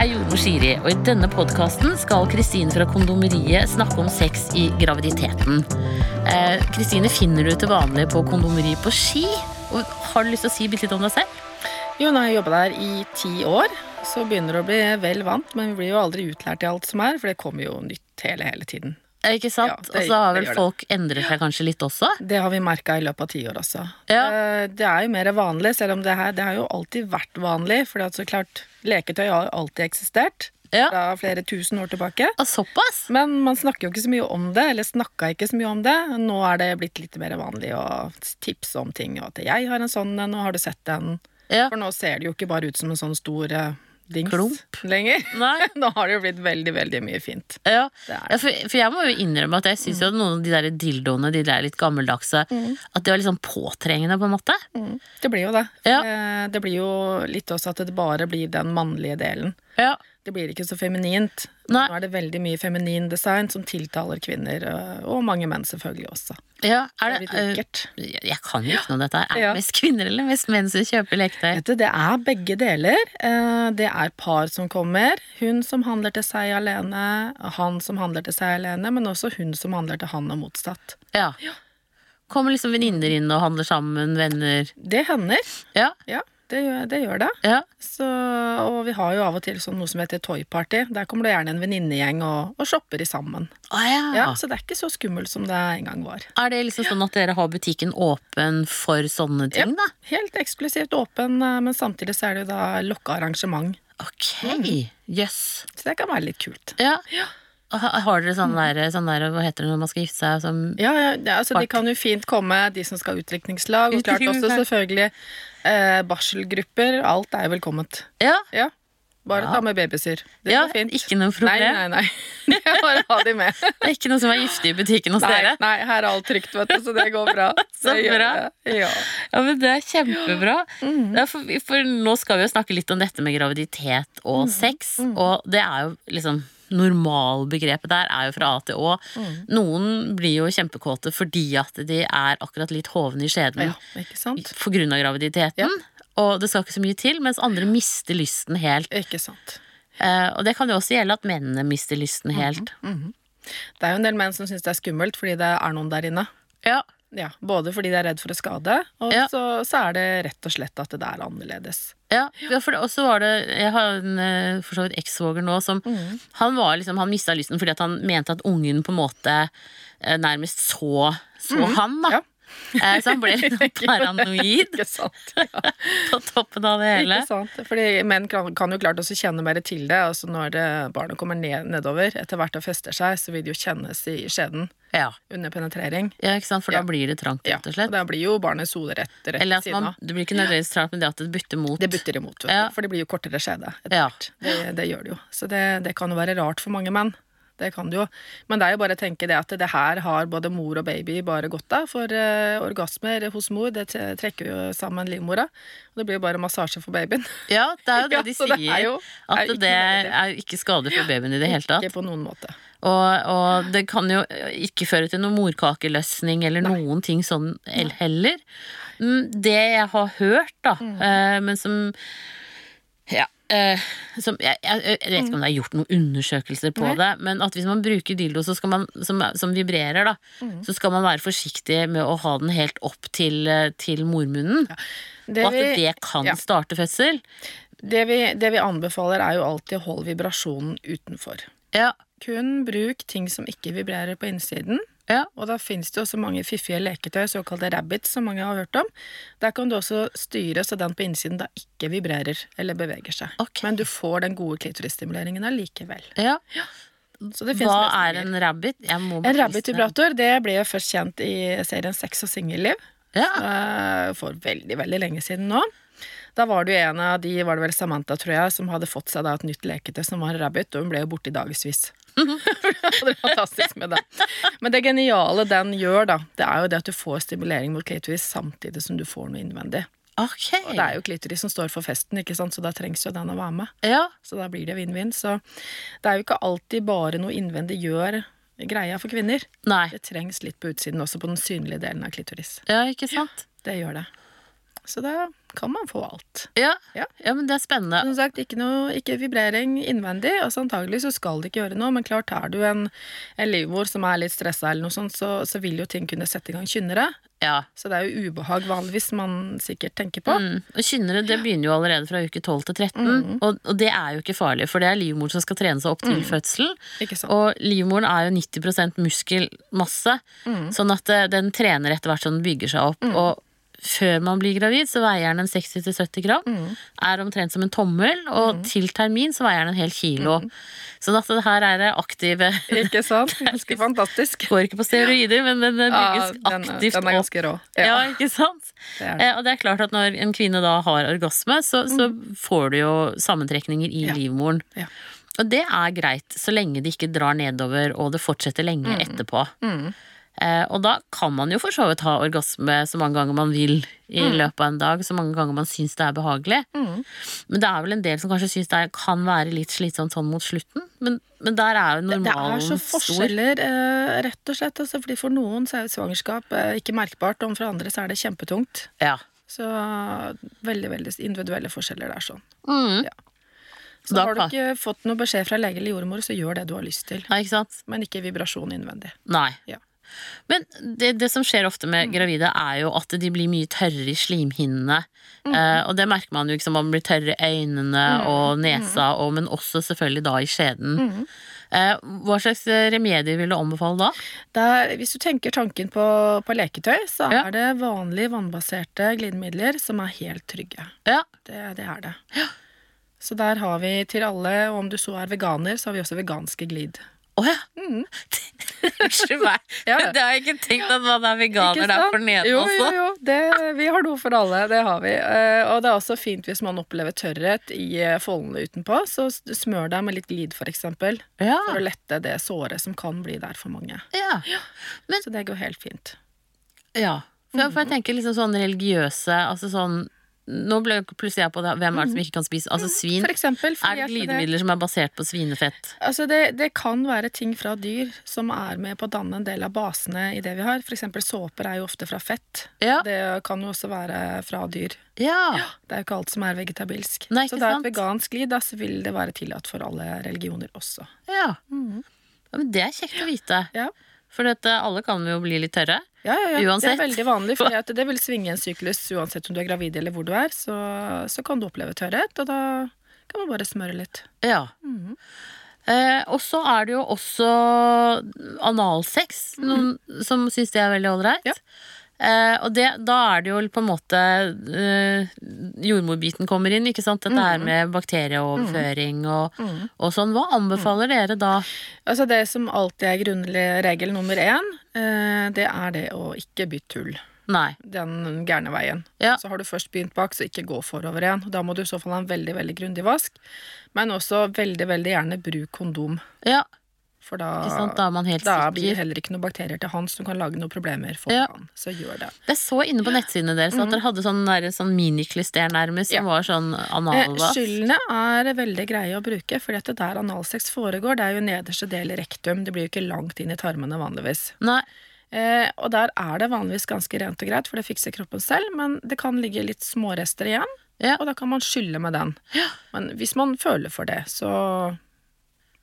er jordmor Siri, og i denne podkasten skal Kristine fra Kondomeriet snakke om sex i graviditeten. Eh, Kristine finner du til vanlig på kondomeri på Ski. Og har du lyst til å si litt om deg selv? Jo, nå har jeg jobba der i ti år, så begynner det å bli vel vant. Men vi blir jo aldri utlært i alt som er, for det kommer jo nytt hele, hele tiden. Eh, Ikke sant? Ja, og så har vel folk endret seg kanskje litt også? Det har vi merka i løpet av ti år også. Ja. Eh, Det er jo mer vanlig, selv om det her det har jo alltid vært vanlig. For så klart, leketøy har alltid eksistert Ja. fra flere tusen år tilbake. Og såpass? Men man snakker jo ikke så mye om det, eller snakka ikke så mye om det. Nå er det blitt litt mer vanlig å tipse om ting, og at jeg har en sånn en, og har du sett den? Ja. For nå ser det jo ikke bare ut som en sånn stor eh, dings Klump. lenger. Nå har det jo blitt veldig, veldig mye fint. Ja, ja for, for jeg må jo innrømme at jeg syns jo at noen av de der dildoene, de der litt gammeldagse, at de var litt sånn påtrengende, på en måte. Det blir jo det. Ja. Eh, Det blir jo litt også at det bare blir den mannlige delen. Ja. Det blir ikke så feminint. Nei. Nå er det veldig mye feminin design som tiltaler kvinner, eh, og mange menn selvfølgelig også. ja Det er er det, litt uh, jeg kan jo ikke noe om dette. Er det Ja. mest kvinner eller mest menn som kjøper leketøy? Vet du, det er begge deler. Eh, Det er par som kommer. Hun som handler til seg alene, han som handler til seg alene, men også hun som handler til han og motsatt. Ja. Kommer liksom venninner inn og handler sammen, venner Det hender. Ja. Ja, det gjør det. Gjør det. ja. Så, og vi har jo av og til sånn noe som heter Toy Party. Der kommer det gjerne en venninnegjeng og, og shopper i sammen. Ah, ja. Ja, Så det er ikke så skummelt som det en gang var. Er det liksom sånn at dere har butikken åpen for sånne ting, da? Helt eksklusivt åpen, eh, men samtidig så er det jo da lokka arrangement. Ok. Mm. Yes. Så det kan være litt kult. Ja. Ha- Har dere sånn der, sånn der Hva heter det når man skal gifte seg? Som, Ja, ja, ja altså De kan jo fint komme, de som skal ha utdrikningslag. Og klart også selvfølgelig eh, barselgrupper. Alt er velkomment. ja. Ja. Bare Ja. ta med babysyr. Det ja, fint. ikke noe problem. nei, nei. nei. er Bare ha de med. Det er ikke noe som er giftig i butikken hos Nei, dere? nei, her er alt trygt, vet du, så det går bra. Så bra. Ja. Ja, men Det er kjempebra. Mm. For, for nå skal vi jo snakke litt om dette med graviditet og Mm. sex. Og det er jo liksom Normalbegrepet der er jo fra A til Å. Mm. Noen blir jo kjempekåte fordi at de er akkurat litt hovne i skjeden ja, på grunn av graviditeten. Og det skal ikke så mye til, mens andre mister lysten helt. Ikke sant. Eh, og det kan jo også gjelde at mennene mister lysten helt. Det er jo en del menn som syns det er skummelt fordi det er noen der inne. Ja. Ja, Både fordi de er redd for å skade, og Ja. så, så er det rett og slett at det er annerledes. Ja, ja for det, og så var det Jeg har en eh, for så vidt ekssvoger nå som Han var liksom, han mista lysten fordi at han mente at ungen på en måte eh, nærmest så, så han, da. Ja. Eh, så han ble litt paranoid? Ja. på toppen av det hele. Ikke sant? Fordi menn kan, kan jo klart også kjenne mer til det. Altså når det, barnet kommer ned, nedover etter hvert og fester seg, så vil det jo kjennes i skjeden Ja, under penetrering. ja ikke sant, for da blir det trangt, Ja, rett og og da blir jo barnets hode rett, rett Eller at man, det blir ikke nødvendigvis trangt, men det at det butter mot. Det butter imot. Ja. for det blir jo kortere skjede Ja. Det, det gjør det jo. Så det, det kan jo være rart for mange menn. Det kan du jo. Men det er jo bare å tenke det at det her har både mor og baby bare godt av. For eh, orgasmer hos mor, det trekker jo sammen livmora. Og det blir jo bare massasje for babyen. Ja, det er jo det de sier. det er jo- At er jo ikke det er ikke skade for babyen i det hele tatt. Ikke på noen måte. Og, og det kan jo ikke føre til noen morkakeløsning eller noen ting sånn heller. Mm, Det jeg har hørt, da, mm. men som Ja. Eh, som, jeg, jeg, jeg vet ikke om det er gjort noen undersøkelser på Nei. det, men at hvis man bruker dildo så skal man, som, som vibrerer, da, så skal man være forsiktig med å ha den helt opp til, eh, til mormunnen. Det og at vi, det kan ja. starte fødsel. det, vi, det vi anbefaler, er jo alltid å holde vibrasjonen utenfor. Ja. Kun bruk ting som ikke vibrerer på innsiden. Ja. Og da finnes det også mange fiffige leketøy, såkalte rabbits, som mange har hørt om. Der kan du også styre så den på innsiden da ikke vibrerer eller beveger seg. Okay. Men du får den gode klitorisstimuleringen allikevel. ja. Så det Hva er en rabbit? En rabbit-vibrator det ble jo først kjent i serien Sex og singelliv. Ja. eh, For veldig, veldig lenge siden nå. Da var det jo en av de, var det vel Samantha, tror jeg, som hadde fått seg da et nytt leketøy som var en rabbit, og hun ble jo borte i dagevis. det er fantastisk med det. Men det geniale den gjør, da, det er jo det at du får stimulering mot klitoris samtidig som du får noe innvendig. Okay. Og det er jo klitoris som står for festen, ikke sant, så da trengs jo den å være med. Ja. Så da blir det vinn-vinn. Så det er jo ikke alltid bare noe innvendig gjør greia for kvinner. Nei. Det trengs litt på utsiden, også på den synlige delen av klitoris. Ja, ikke sant? Det gjør det. Så da kan man få alt. Ja. Ja. ja, men det er spennende. Som sagt, ikke, noe, ikke vibrering innvendig. Altså Antagelig så skal det ikke gjøre noe, men klart har du en, en livmor som er litt stressa, eller noe sånt, så, så vil jo ting kunne sette i gang kynnere. Ja. Så det er jo ubehag vanligvis man sikkert tenker på. Mm. Og kynnere det begynner jo allerede fra uke 12 til 13, Mm. og, og det er jo ikke farlig, for det er livmoren som skal trene seg opp til fødselen. Og livmoren er jo 90 muskelmasse, Mm. sånn at eh, den trener etter hvert som den bygger seg opp. Og før man blir gravid, så veier den 60-70 gram. Mm. Er omtrent som en tommel, og til termin så veier den en hel kilo. Sånn at det her er det aktive Ikke sant? Ganske fantastisk. Går ikke på steroider, men den bygges Ja, den, aktivt opp. den er ganske rå. Ja, ikke sant? det det. Eh, og det er klart at når en kvinne da har orgasme, så, så får du jo sammentrekninger i Ja. livmoren. Ja. Og det er greit, så lenge det ikke drar nedover og det fortsetter lenge etterpå. Mm. Eh, og da kan man jo for så vidt ha orgasme så mange ganger man vil i løpet av en dag, så mange ganger man syns det er behagelig. Mm. Men det er vel en del som kanskje syns det kan være litt slitsomt sånn mot slutten. Men, men der er jo normalen stor. Det er så forskjeller, eh, rett og slett. Altså, fordi for noen så er jo svangerskap eh, ikke merkbart, og for andre så er det kjempetungt. Ja. Så veldig veldig individuelle forskjeller der sånn. Mm. Ja. Så Da har du ikke fått noe beskjed fra lege eller jordmor, så gjør det du har lyst til. Nei, ikke? Men ikke vibrasjon innvendig. Nei. Ja. Men det, det som skjer ofte med gravide, er jo at de blir mye tørre i slimhinnene. Eh, og det merker man jo, sant, man blir tørre i øynene og nesa, og, men også selvfølgelig da i skjeden. Eh, hva slags remedier vil du anbefale da? Der, hvis du tenker tanken på, på leketøy, så Ja. er det vanlige vannbaserte glidemidler som er helt trygge. Ja, Det, det er det. Så der har vi til alle, og om du så er veganer, så har vi også veganske glid. Å ja! Unnskyld meg. Ja, ja. Det har jeg ikke tenkt at man er veganer der sant? for nede jo, også. Jo, jo, det, vi har noe for alle, det har vi. Uh, og det er også fint hvis man opplever tørrhet i eh, foldene utenpå, så smør deg med litt glid for eksempel, Ja, for å lette det såret som kan bli der for mange. ja, Så det går helt fint. ja. For, for jeg tenker liksom sånn religiøse, altså sånn Nå ble jo plutselig jeg på det, hvem er det som ikke kan spise Altså svin. For eksempel, Er det glidemidler som er basert på svinefett? altså det, det kan være ting fra dyr som er med på å danne en del av basene i det vi har. Eksempel såper er jo ofte fra fett. Ja. Det kan jo også være fra dyr. Ja. Det er jo ikke alt som er vegetabilsk. Nei, så det er et vegansk glid, da, så vil det være tillatt for alle religioner også. Ja. ja men det er kjekt å vite. Ja. For dette, alle kan jo bli litt tørre. Ja, ja, ja. Uansett. Det er veldig vanlig, for det vil svinge en syklus uansett om du er gravid eller hvor du er. Så, så kan du oppleve tørrhet, og da kan man bare smøre litt. Ja. Eh, og så er det jo også analsex, noen som syns det er veldig ålreit. Ja. Eh, og det, da er det jo på en måte eh, Jordmorbiten kommer inn, ikke sant? Dette her med bakterieoverføring og, og sånn. Hva anbefaler dere da? Altså Det som alltid er grunnlig regel nummer én, eh, det er det å ikke bytte hull. Nei. Den gærne veien. Ja. Så har du først begynt bak, så ikke gå forover igjen. Da må du i så fall ha en veldig veldig grundig vask. Men også veldig veldig gjerne bruk kondom. Ja, For da, sant? Da er man helt da blir det heller ikke noen bakterier til han som kan lage noen problemer for Ja. han. Så gjør det. Jeg så inne på nettsidene deres at dere hadde sånn, der, sånn miniklyster nærmest, som Ja. var sånn Eh, analvask. Skyllene er veldig greie å bruke, fordi at det der analsex foregår, det er jo nederste del i rektum. Det blir jo ikke langt inn i tarmene vanligvis. Nei. Eh, og der er det vanligvis ganske rent og greit, for det fikser kroppen selv, men det kan ligge litt smårester igjen, Ja. og da kan man skylle med den. Men hvis man føler for det, så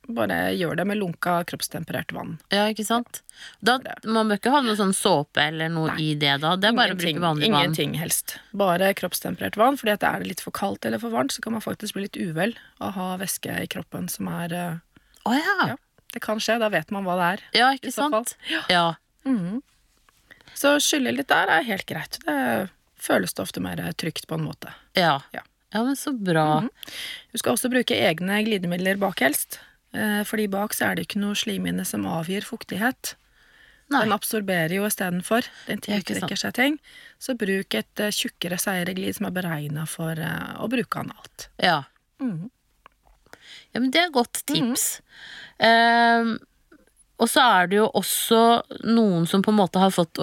bare gjør det med lunka, kroppstemperert vann. Ja, ikke sant? Da, man bør ikke ha noe sånn såpe eller noe i det da. Det er bare å bruke vanlig vann. Ingenting helst. Bare kroppstemperert vann, fordi at er det litt for kaldt eller for varmt, så kan man faktisk bli litt uvel å ha væske i kroppen som er eh, Å ja. Ja. Det kan skje, da vet man hva det er. Ja, ikke sant? sant? Ja. Så skylle litt der er helt greit. Det føles det ofte mer trygt på en måte. Ja. Ja. Ja, men så bra. Du skal også bruke egne glidemidler bak helst. Eh, Fordi bak så er det ikke noe slimhinne som avgir fuktighet. Nei. Den absorberer jo istedenfor. Den tiltrekker seg ting. Så bruk et uh, tjukkere, seigere glid som er beregna for uh, å bruke analt. Ja. Mm. Ja, men det er godt tips. Ehm, og så er det jo også noen som på en måte har fått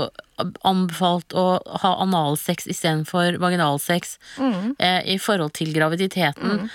anbefalt å ha analsex istedenfor vaginalsex mm. i forhold til graviditeten.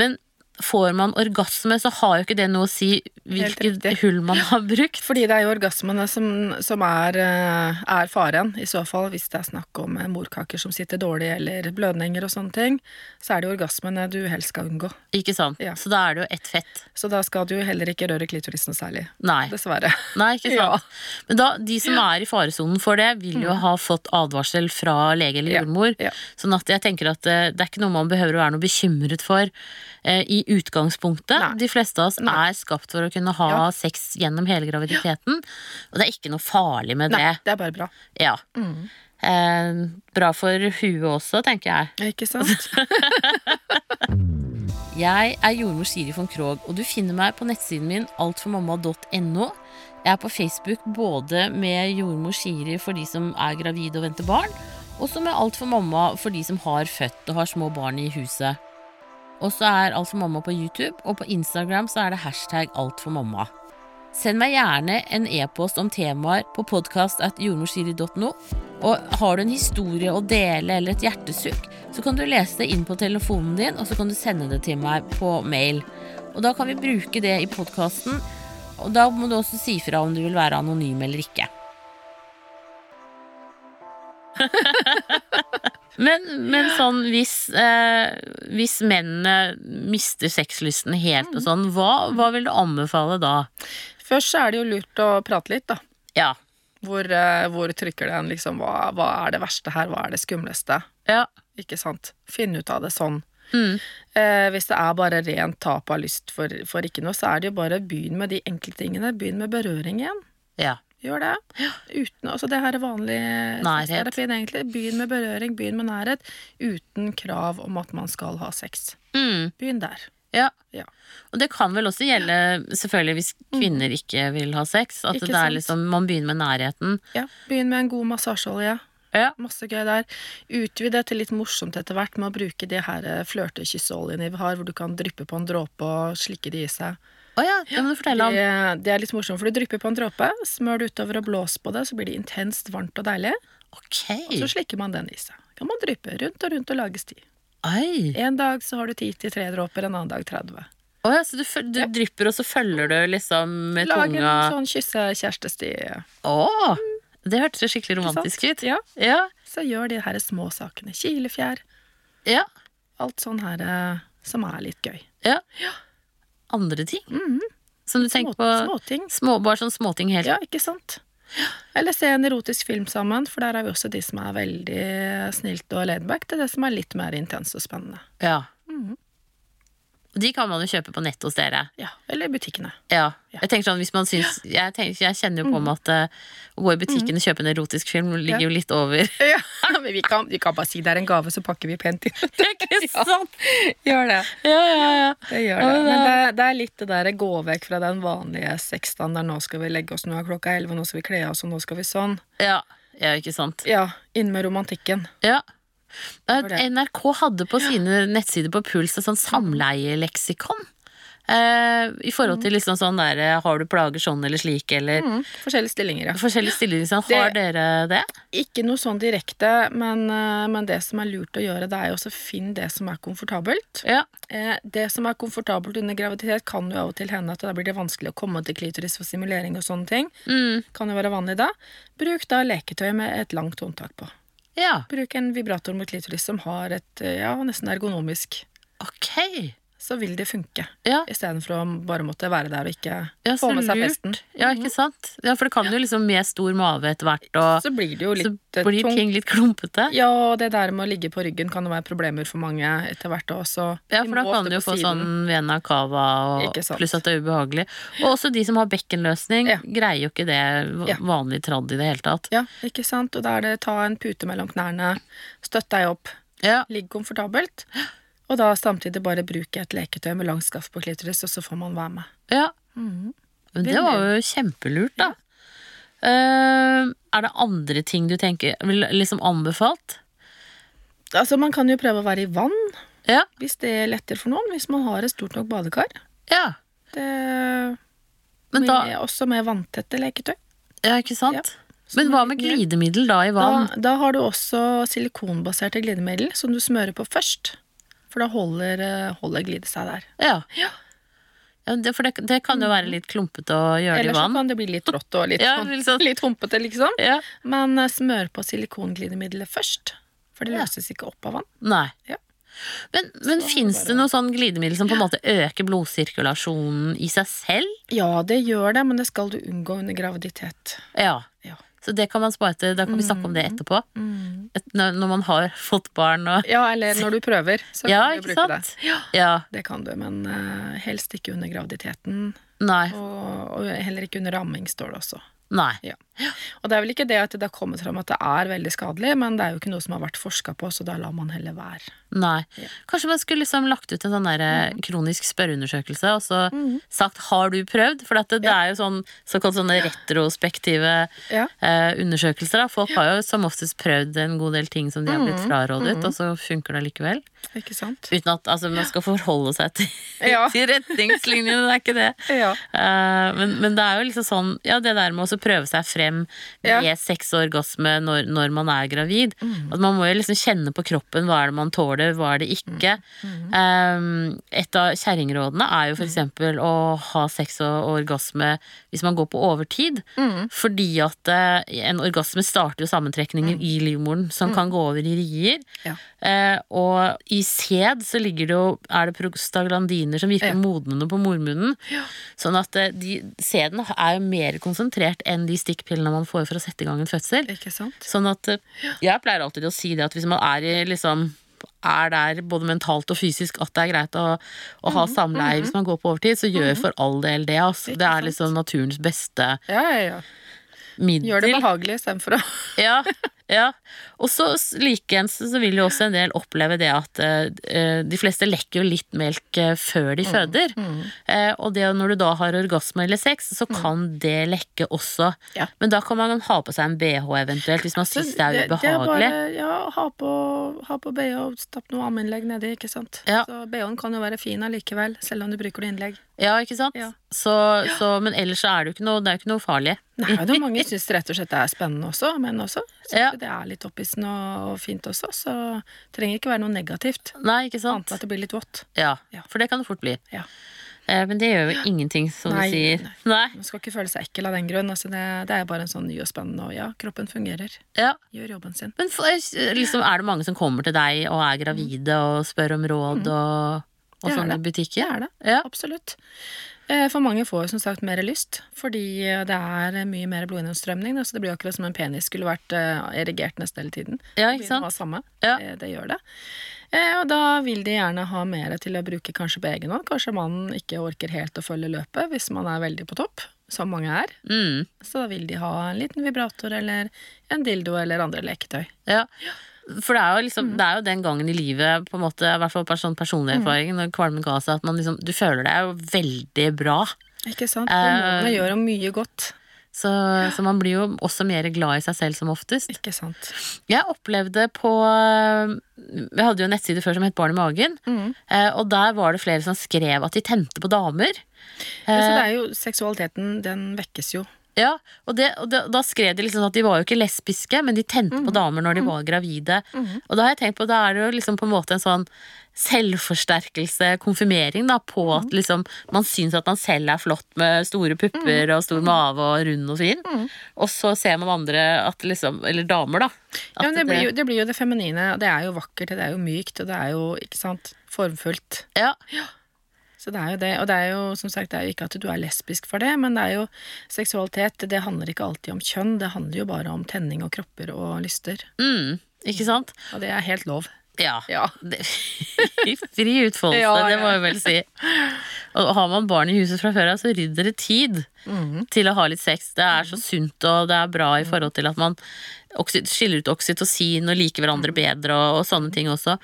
Men får man orgasme, så har jo ikke det noe å si hvilket hull man har brukt. Fordi det er jo orgasmene som, som er, eh, er faren, i så fall hvis det er snakk om eh, morkaker som sitter dårlig, eller blødninger og sånne ting. Så er det jo orgasmene du helst skal unngå. Ikke sant? Ja. Så da er det jo ett fett. Så da skal du jo heller ikke røre klitorisen særlig. Nei. Dessverre. Nei, ikke sant. Ja. Men da, de som er i faresonen for det, vil jo ha fått advarsel fra lege eller jordmor. ja. Sånn at jeg tenker at eh, det er ikke noe man behøver å være noe bekymret for i utgangspunktet. Nei. De fleste av oss Nei. er skapt for å kunne ha Ja. sex gjennom hele graviditeten. Og det er ikke noe farlig med Nei, det. det er bare bra. Ja. Eh, bra for huet også, tenker jeg. Ikke sant? Jeg er jordmor Siri von Krogh, og du finner meg på nettsiden min altformamma.no. Jeg er på Facebook både med jordmor Siri for de som er gravide og venter barn, og så med Alt for mamma for de som har født og har små barn i huset. Og så er Alt for mamma på YouTube, og på Instagram så er det hashtag Alt for mamma. Send meg gjerne en e-post om temaer på podkast.jordmorsiri.no. Og har du en historie å dele eller et hjertesukk, så kan du lese det inn på telefonen din, og så kan du sende det til meg på mail. Og da kan vi bruke det i podkasten, og da må du også si fra om du vil være anonym eller ikke. men, men sånn hvis, eh, hvis mennene mister sexlysten helt og sånn, hva, hva vil du anbefale da? Først så er det jo lurt å prate litt, da. Ja. Hvor, eh, hvor trykker den, liksom? Hva, hva er det verste her? Hva er det skumleste? Ja. Ikke sant? Finn ut av det sånn. Mm. Eh, hvis det er bare rent tap av lyst for, for ikke noe, så er det jo bare begynn med de enkelttingene. Begynn med berøring igjen. ja. Gjør det. Uten, altså det her er vanlig sexterapien, egentlig. Begynn med berøring, begynn med nærhet. Uten krav om at man skal ha sex. Mm. Begynn der. ja. Ja. Og det kan vel også gjelde selvfølgelig hvis kvinner ikke vil ha sex. At Ikke det er liksom, man begynner med nærheten. ja. Begynn med en god massasjeolje. Ja. Masse gøy der. Utvid det til litt morsomt etter hvert med å bruke de her eh, vi har, hvor du kan dryppe på en dråpe og slikke de i seg. Å ja, det må du fortelle om. Det, det er litt morsomt, for du drypper på en dråpe, smør det utover og blås på det, så blir det intenst varmt og deilig. Okay. Og så slikker man den i seg. Kan man dryppe rundt og rundt og lage sti. Oi. En dag så har du tid til tre dråper, en annen dag 30. Oh ja, så du, du Ja. drypper, og så følger du liksom med Lager tunga en sånn kysse-kjærestesti. Å! Det hørtes skikkelig romantisk ut. Ja, Ja. så gjør de her små sakene. Kilefjær. ja. Alt sånn her eh, som er litt gøy. ja. Andre ting som du tenker Små, på? småting. Små, bare sånn småting helt. Ja, ikke sant? Eller se en erotisk film sammen, for der er vi også de som er veldig snilt og laidback er det som er litt mer intenst og spennende. Ja. Og De kan man jo kjøpe på nett hos dere. Ja, Eller i butikkene. Ja. Jeg tenker sånn, hvis man syns Jeg, tenker, jeg kjenner jo på meg at uh, å gå i butikken og kjøpe en erotisk film ligger jo litt over. Ja, men vi kan, vi kan bare si det er en gave, så pakker vi pent inn. Det er ikke sant? Gjør det. Ja, ja, ja. Det gjør det. men det- det, er litt det der gå vekk fra den vanlige sexstandarden. Nå skal vi legge oss, nå er klokka elleve, nå skal vi kle oss, og nå skal vi sånn. Ja, ja ikke sant. Ja, inn med romantikken. Ja. Det. NRK hadde på sine nettsider på Puls et sånn samleieleksikon. Uh, I forhold til liksom sånn der Har du plager sånn eller slik, eller Mm, forskjellige stillinger, ja. forskjellige stillinger. Sånn. Det- Har dere det? Ikke noe sånn direkte, men, eh, men det som er lurt å gjøre, det er jo også finne det som er komfortabelt. Ja. Uh, Det som er komfortabelt under graviditet, kan jo av og til hende at da blir det vanskelig å komme til klitoris for simulering og sånne ting. Mm. Kan jo være vanlig da. Bruk da leketøy med et langt håndtak på. Ja. Bruk en vibrator mot klitoris som har et eh, ja, nesten ergonomisk. Ok. Så vil det funke. Ja. Istedenfor å bare måtte være der og ikke Ja, få med seg festen. Ja, ikke sant? Ja, for det kan jo liksom med stor mave etter hvert, og Så blir det jo litt så eh, blir ting litt klumpete. Ja, og det der med å ligge på ryggen kan jo være problemer for mange etter hvert også. Ja, for da kan du jo få siden. sånn vena cava, og pluss at det er ubehagelig. Og også de som har bekkenløsning, Ja. greier jo ikke det vanlig tradd i det hele tatt. Ja, ikke sant? Og da er det ta en pute mellom knærne, støtt deg opp, Ja, ligg komfortabelt. Og da samtidig bare bruke et leketøy med lang skaft på klitoris, og så får man være med. ja. Mm. Men det var jo kjempelurt, da. Eh, er det andre ting du tenker vil liksom anbefalt? Altså, man kan jo prøve å være i vann, Ja. hvis det letter for noen, hvis man har et stort nok badekar. Ja. Det Men med, Også med vanntette leketøy. Ja, ikke sant? Ja. Men hva er med glidemiddel da i Da, vann? da har du også silikonbaserte glidemiddel som du smører på først. For da holder, eh, holder glidet seg der. Ja. Ja. Ja, det, for det, det kan jo være litt klumpete å gjøre det i Eller så kan det bli litt rått og litt, Ja, liksom. litt humpete, liksom. Ja. Men eh, smør på silikonglidemiddelet først, for det løses ikke opp av vann. Nei. Ja. Men, men fins det noe sånn glidemiddel som på en måte øker blodsirkulasjonen i seg selv? Ja, det gjør det, men det skal du unngå under graviditet. Ja. Ja. Så det kan man spare til. Da kan vi snakke om det etterpå. Et, når, man har fått barn og Ja, eller når du prøver, så Ja, kan du bruke sant? det. Ja. Ja. Det kan du, men eh, helst ikke under graviditeten. Nei. Og, og heller ikke under ramming, står det også. Nei. Ja. Og det er vel ikke det at det har kommet fram at det er veldig skadelig, men det er jo ikke noe som har vært forska på, så da lar man heller være. Nei. Ja. Kanskje man skulle liksom lagt ut en sånn der eh, kronisk spørreundersøkelse og så sagt 'har du prøvd'? For dette, det er jo sånn såkalt sånne retrospektive Ja. eh, undersøkelser. Da. Folk har jo som oftest prøvd en god del ting som de har blitt frarådet, og så funker det likevel. Ikke sant? Uten at altså, man skal forholde seg til, Ja. til retningslinjene, det er ikke det. Ja. Eh, men, men det er jo liksom sånn Ja, det der med å så prøve seg frem Ja. med sex og orgasme når, når man er gravid. Mm. At man må jo liksom kjenne på kroppen hva er det man tåler, hva er det ikke. Mm. Um, et av kjerringrådene er jo for eksempel å ha sex og orgasme hvis man går på overtid. Mm. Fordi at eh, en orgasme starter jo sammentrekninger i livmoren som kan gå over i rier. Ja. Eh, og i sæd så ligger det jo Er det prostaglandiner som virker Ja. modnende på mormunnen. Sånn at eh, de, sæden er jo mer konsentrert enn de stikkpillene man får for å sette i gang en fødsel. Ikke sant? Sånn at eh, jeg pleier alltid å si det at hvis man er i liksom er der både mentalt og fysisk at det er greit å, å ha samleie hvis man går på overtid, så gjør for all del det. Altså. Det er liksom naturens beste Ja, ja, ja. middel. Gjør det behagelig istedenfor å Ja, ja. Og så likeens så vil jo også en del oppleve det at uh, de fleste lekker jo litt melk eh, før de Mm, føder. Eh, og det når du da har orgasme eller sex, så kan det lekke også. Mm. Ja. Men da kan man ha på seg en bh eventuelt, hvis man syns det er ubehagelig. bare, ja, ha på, ha på BH og stapp noe ammeinnlegg nedi, ikke sant. Ja. Så BH-en kan jo være fin allikevel, selv om du bruker det innlegg. Ja, ikke sant? Ja. Så, så, men ellers så er det jo ikke noe, det er jo ikke noe farlig. Nei, det er mange syns rett og slett det er spennende også, men også syns Ja. det er litt opphissende og, og fint også, så det trenger ikke være noe negativt. Nei, ikke Annet sant? enn at det blir litt vått. Ja, Ja. for det kan det fort bli. Ja. Eh, men det gjør jo ingenting, som Nei, du sier. nei. Nei. Man skal ikke føle seg ekkel av den grunn. Altså det, det er bare en sånn ny og spennende, og ja, kroppen fungerer. Ja. Gjør jobben sin. Men for, liksom, er det mange som kommer til deg og er gravide og spør om råd og, og er sånn i butikken? Det er det. Ja. Absolutt. Eh, For mange får jo som sagt mer lyst, fordi eh, det er mye mer blodgjennomstrømning. Så det blir akkurat som en penis skulle vært eh, erigert nesten hele tiden. Ja, ikke sant? Det, samme. Ja. Det, det gjør det. Eh, Og da vil de gjerne ha mer til å bruke kanskje på egen hånd. Kanskje mannen ikke orker helt å følge løpet hvis man er veldig på topp, som mange er. Mm, Så da vil de ha en liten vibrator eller en dildo eller andre leketøy. ja. For det er, jo liksom, Mm. det er jo den gangen i livet, på en måte, i hvert fall på sånn personlig erfaring, når kvalmen ga seg, at man liksom, du føler deg jo veldig bra. Ikke sant? Uh, man gjør jo mye godt. Så, så man blir jo også mer glad i seg selv som oftest. Ikke sant. Jeg opplevde på Vi hadde jo en nettside før som het Barn i magen. Mm. eh, Og der var det flere som skrev at de tente på damer. Ja, så Eh, det er jo, seksualiteten, den vekkes jo. Ja, og, det, og da skrev de liksom at de var jo ikke lesbiske, men de tente Mhm. på damer når de var gravide. Og da har jeg tenkt på, da er det jo liksom på en måte en sånn selvforsterkelse, konfirmering, da, på Mhm. at liksom man syns at man selv er flott med store pupper og Mhm. stor mage og rund og fin. Og så ser man andre at liksom Eller damer, da. Ja, men det, blir jo, det blir jo det feminine, og det er jo vakkert, det er jo mykt, og det er jo, ikke sant, formfullt. Ja. ja, Så det er jo det, og det er jo som sagt, det er jo ikke at du er lesbisk for det, men det er jo seksualitet, det handler ikke alltid om kjønn, det handler jo bare om tenning og kropper og lyster. mm, ikke sant? Og det er helt lov. Ja. Ja. Fri utfoldelse, Ja, ja. det må jeg vel si. Og har man barn i huset fra før av, så rydder det tid mm. til å ha litt sex. Det er så sunt, og det er bra i forhold til at man skiller ut oksytocin og liker hverandre bedre og, og sånne ting også.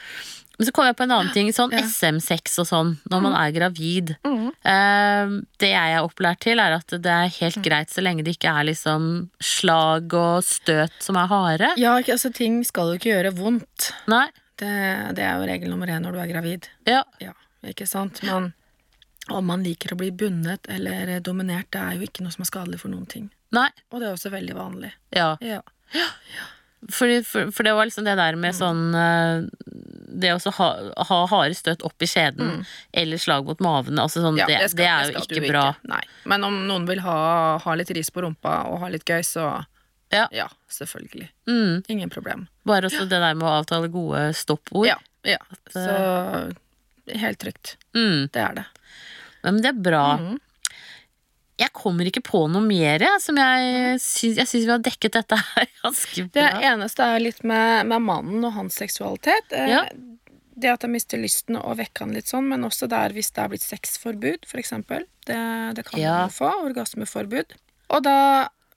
Men så kom jeg på en annen ting, sånn Ja. SM-sex og sånn, når man er gravid. Mm. Eh, det jeg er opplært til, er at det er helt greit så lenge det ikke er liksom slag og støt som er harde. Ja, altså ting skal jo ikke gjøre vondt. Nei. Det, det er jo regel nummer én når du er gravid. Ja. Ja, ikke sant? Men om man liker å bli bundet eller dominert, det er jo ikke noe som er skadelig for noen ting. Nei. Og det er også veldig vanlig. Ja. Ja. Fordi, for, for det var liksom det der med sånn eh, det å ha, ha harde støt opp i skjeden eller slag mot maven, altså sånn, Mm. Ja, det, skal- det er jo ikke bra. Nei. Men om noen vil ha, ha litt ris på rumpa og ha litt gøy, så Ja. ja selvfølgelig. Mm. Ingen problem. Bare også det der med å avtale gode stoppord. Ja. ja. Så helt trygt. Mm. Det er det. Men det er bra. Mhm. Jeg kommer ikke på noe mer som jeg syns Jeg syns vi har dekket dette her ganske bra. Det eneste er litt med, med mannen og hans seksualitet. Eh, Ja. Det at jeg mister lysten og vekker han litt sånn, men også der hvis det er blitt sexforbud, for eksempel. Det, det kan Ja. man jo få. Orgasmeforbud. Og da,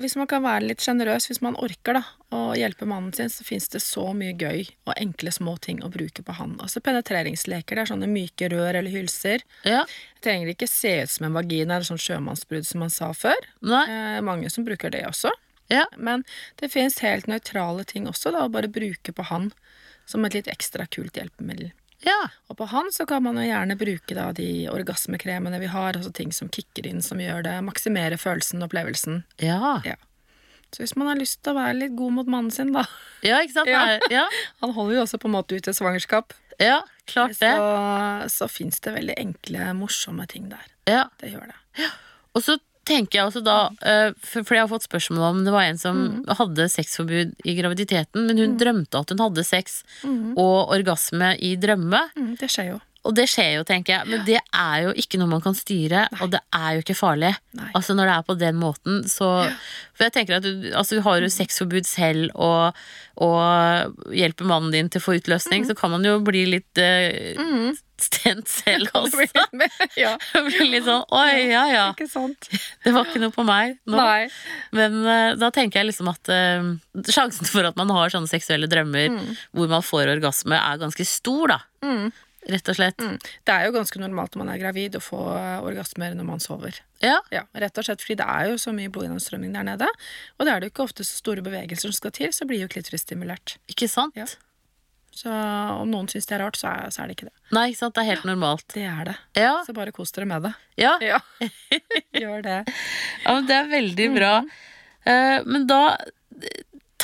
hvis man kan være litt sjenerøs, hvis man orker da, å hjelpe mannen sin, så fins det så mye gøy og enkle små ting å bruke på han. Altså penetreringsleker. Det er sånne myke rør eller hylser. Ja. Det trenger ikke se ut som en vagina eller sånn sjømannsbrudd som man sa før. Eh, mange som bruker det også. Ja. Men det finnes helt nøytrale ting også, da, å bare bruke på han som et litt ekstra kult hjelpemiddel. Ja. Og på han så kan man jo gjerne bruke da de orgasmekremene vi har, altså ting som kicker inn, som gjør det, maksimere følelsen og opplevelsen. Ja. Ja. Så hvis man har lyst til å være litt god mot mannen sin, da ja, ikke sant? Ja. Ja. Han holder jo også på en måte ut et svangerskap. ja, klart det. så fins det veldig enkle, morsomme ting der. Ja. Det gjør det. Og så tenker jeg også da, eh, for, jeg har fått spørsmål om det var en som hadde sexforbud i graviditeten, men hun drømte at hun hadde sex og orgasme i drømme. Mm, det skjer jo. Og det skjer jo, tenker jeg, men det er jo ikke noe man kan styre, og det er jo ikke farlig. Nei. Altså når det er på den måten, så For jeg tenker at du, altså, du har jo sexforbud selv og, og hjelper mannen din til å få utløsning, så kan man jo bli litt uh, stent selv bli også. Ja, Bli litt sånn oi, ja ja, ikke sant? det var ikke noe på meg nå. Nei. Men uh, da tenker jeg liksom at uh, sjansen for at man har sånne seksuelle drømmer hvor man får orgasme, er ganske stor, da. Mm. Rett og slett. Mm. Det er jo ganske normalt når man er gravid å få eh, orgasmer når man sover. Ja. Ja, Rett og slett fordi det er jo så mye blodgjennomstrømming der nede. Og det er det jo ikke ofte så store bevegelser som skal til, så blir jo klitoris stimulert. Ikke sant? Ja. Så om noen syns det er rart, så er, så er det ikke det. Nei, ikke sant. Det er helt normalt. Det er det. Ja. Så bare kos dere med det. Ja. Ja, gjør det. ja men det er veldig bra. Eh, men da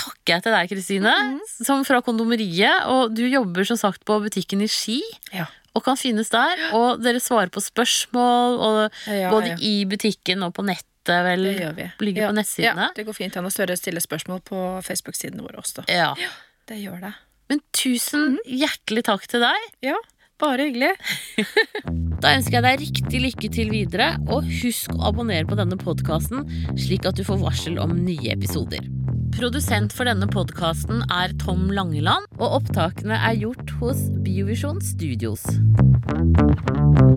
takker jeg til deg, Kristine, som fra kondomeriet. Og du jobber som sagt på butikken i Ski. Ja. Og kan finnes der. Og dere svarer på spørsmål, og Ja, både ja. i butikken og på nettet, vel. Det gjør vi. Ligger ja. på nettsidene. Ja, det går fint an å stille spørsmål på Facebook-sidene våre også. Ja. Det gjør det. Men tusen hjertelig takk til deg. Ja, bare hyggelig. Da ønsker jeg deg riktig lykke til videre, og husk å abonnere på denne podkasten, slik at du får varsel om nye episoder. Produsent for denne podkasten er Tom Langeland, og opptakene er gjort hos Biovisjon Studios.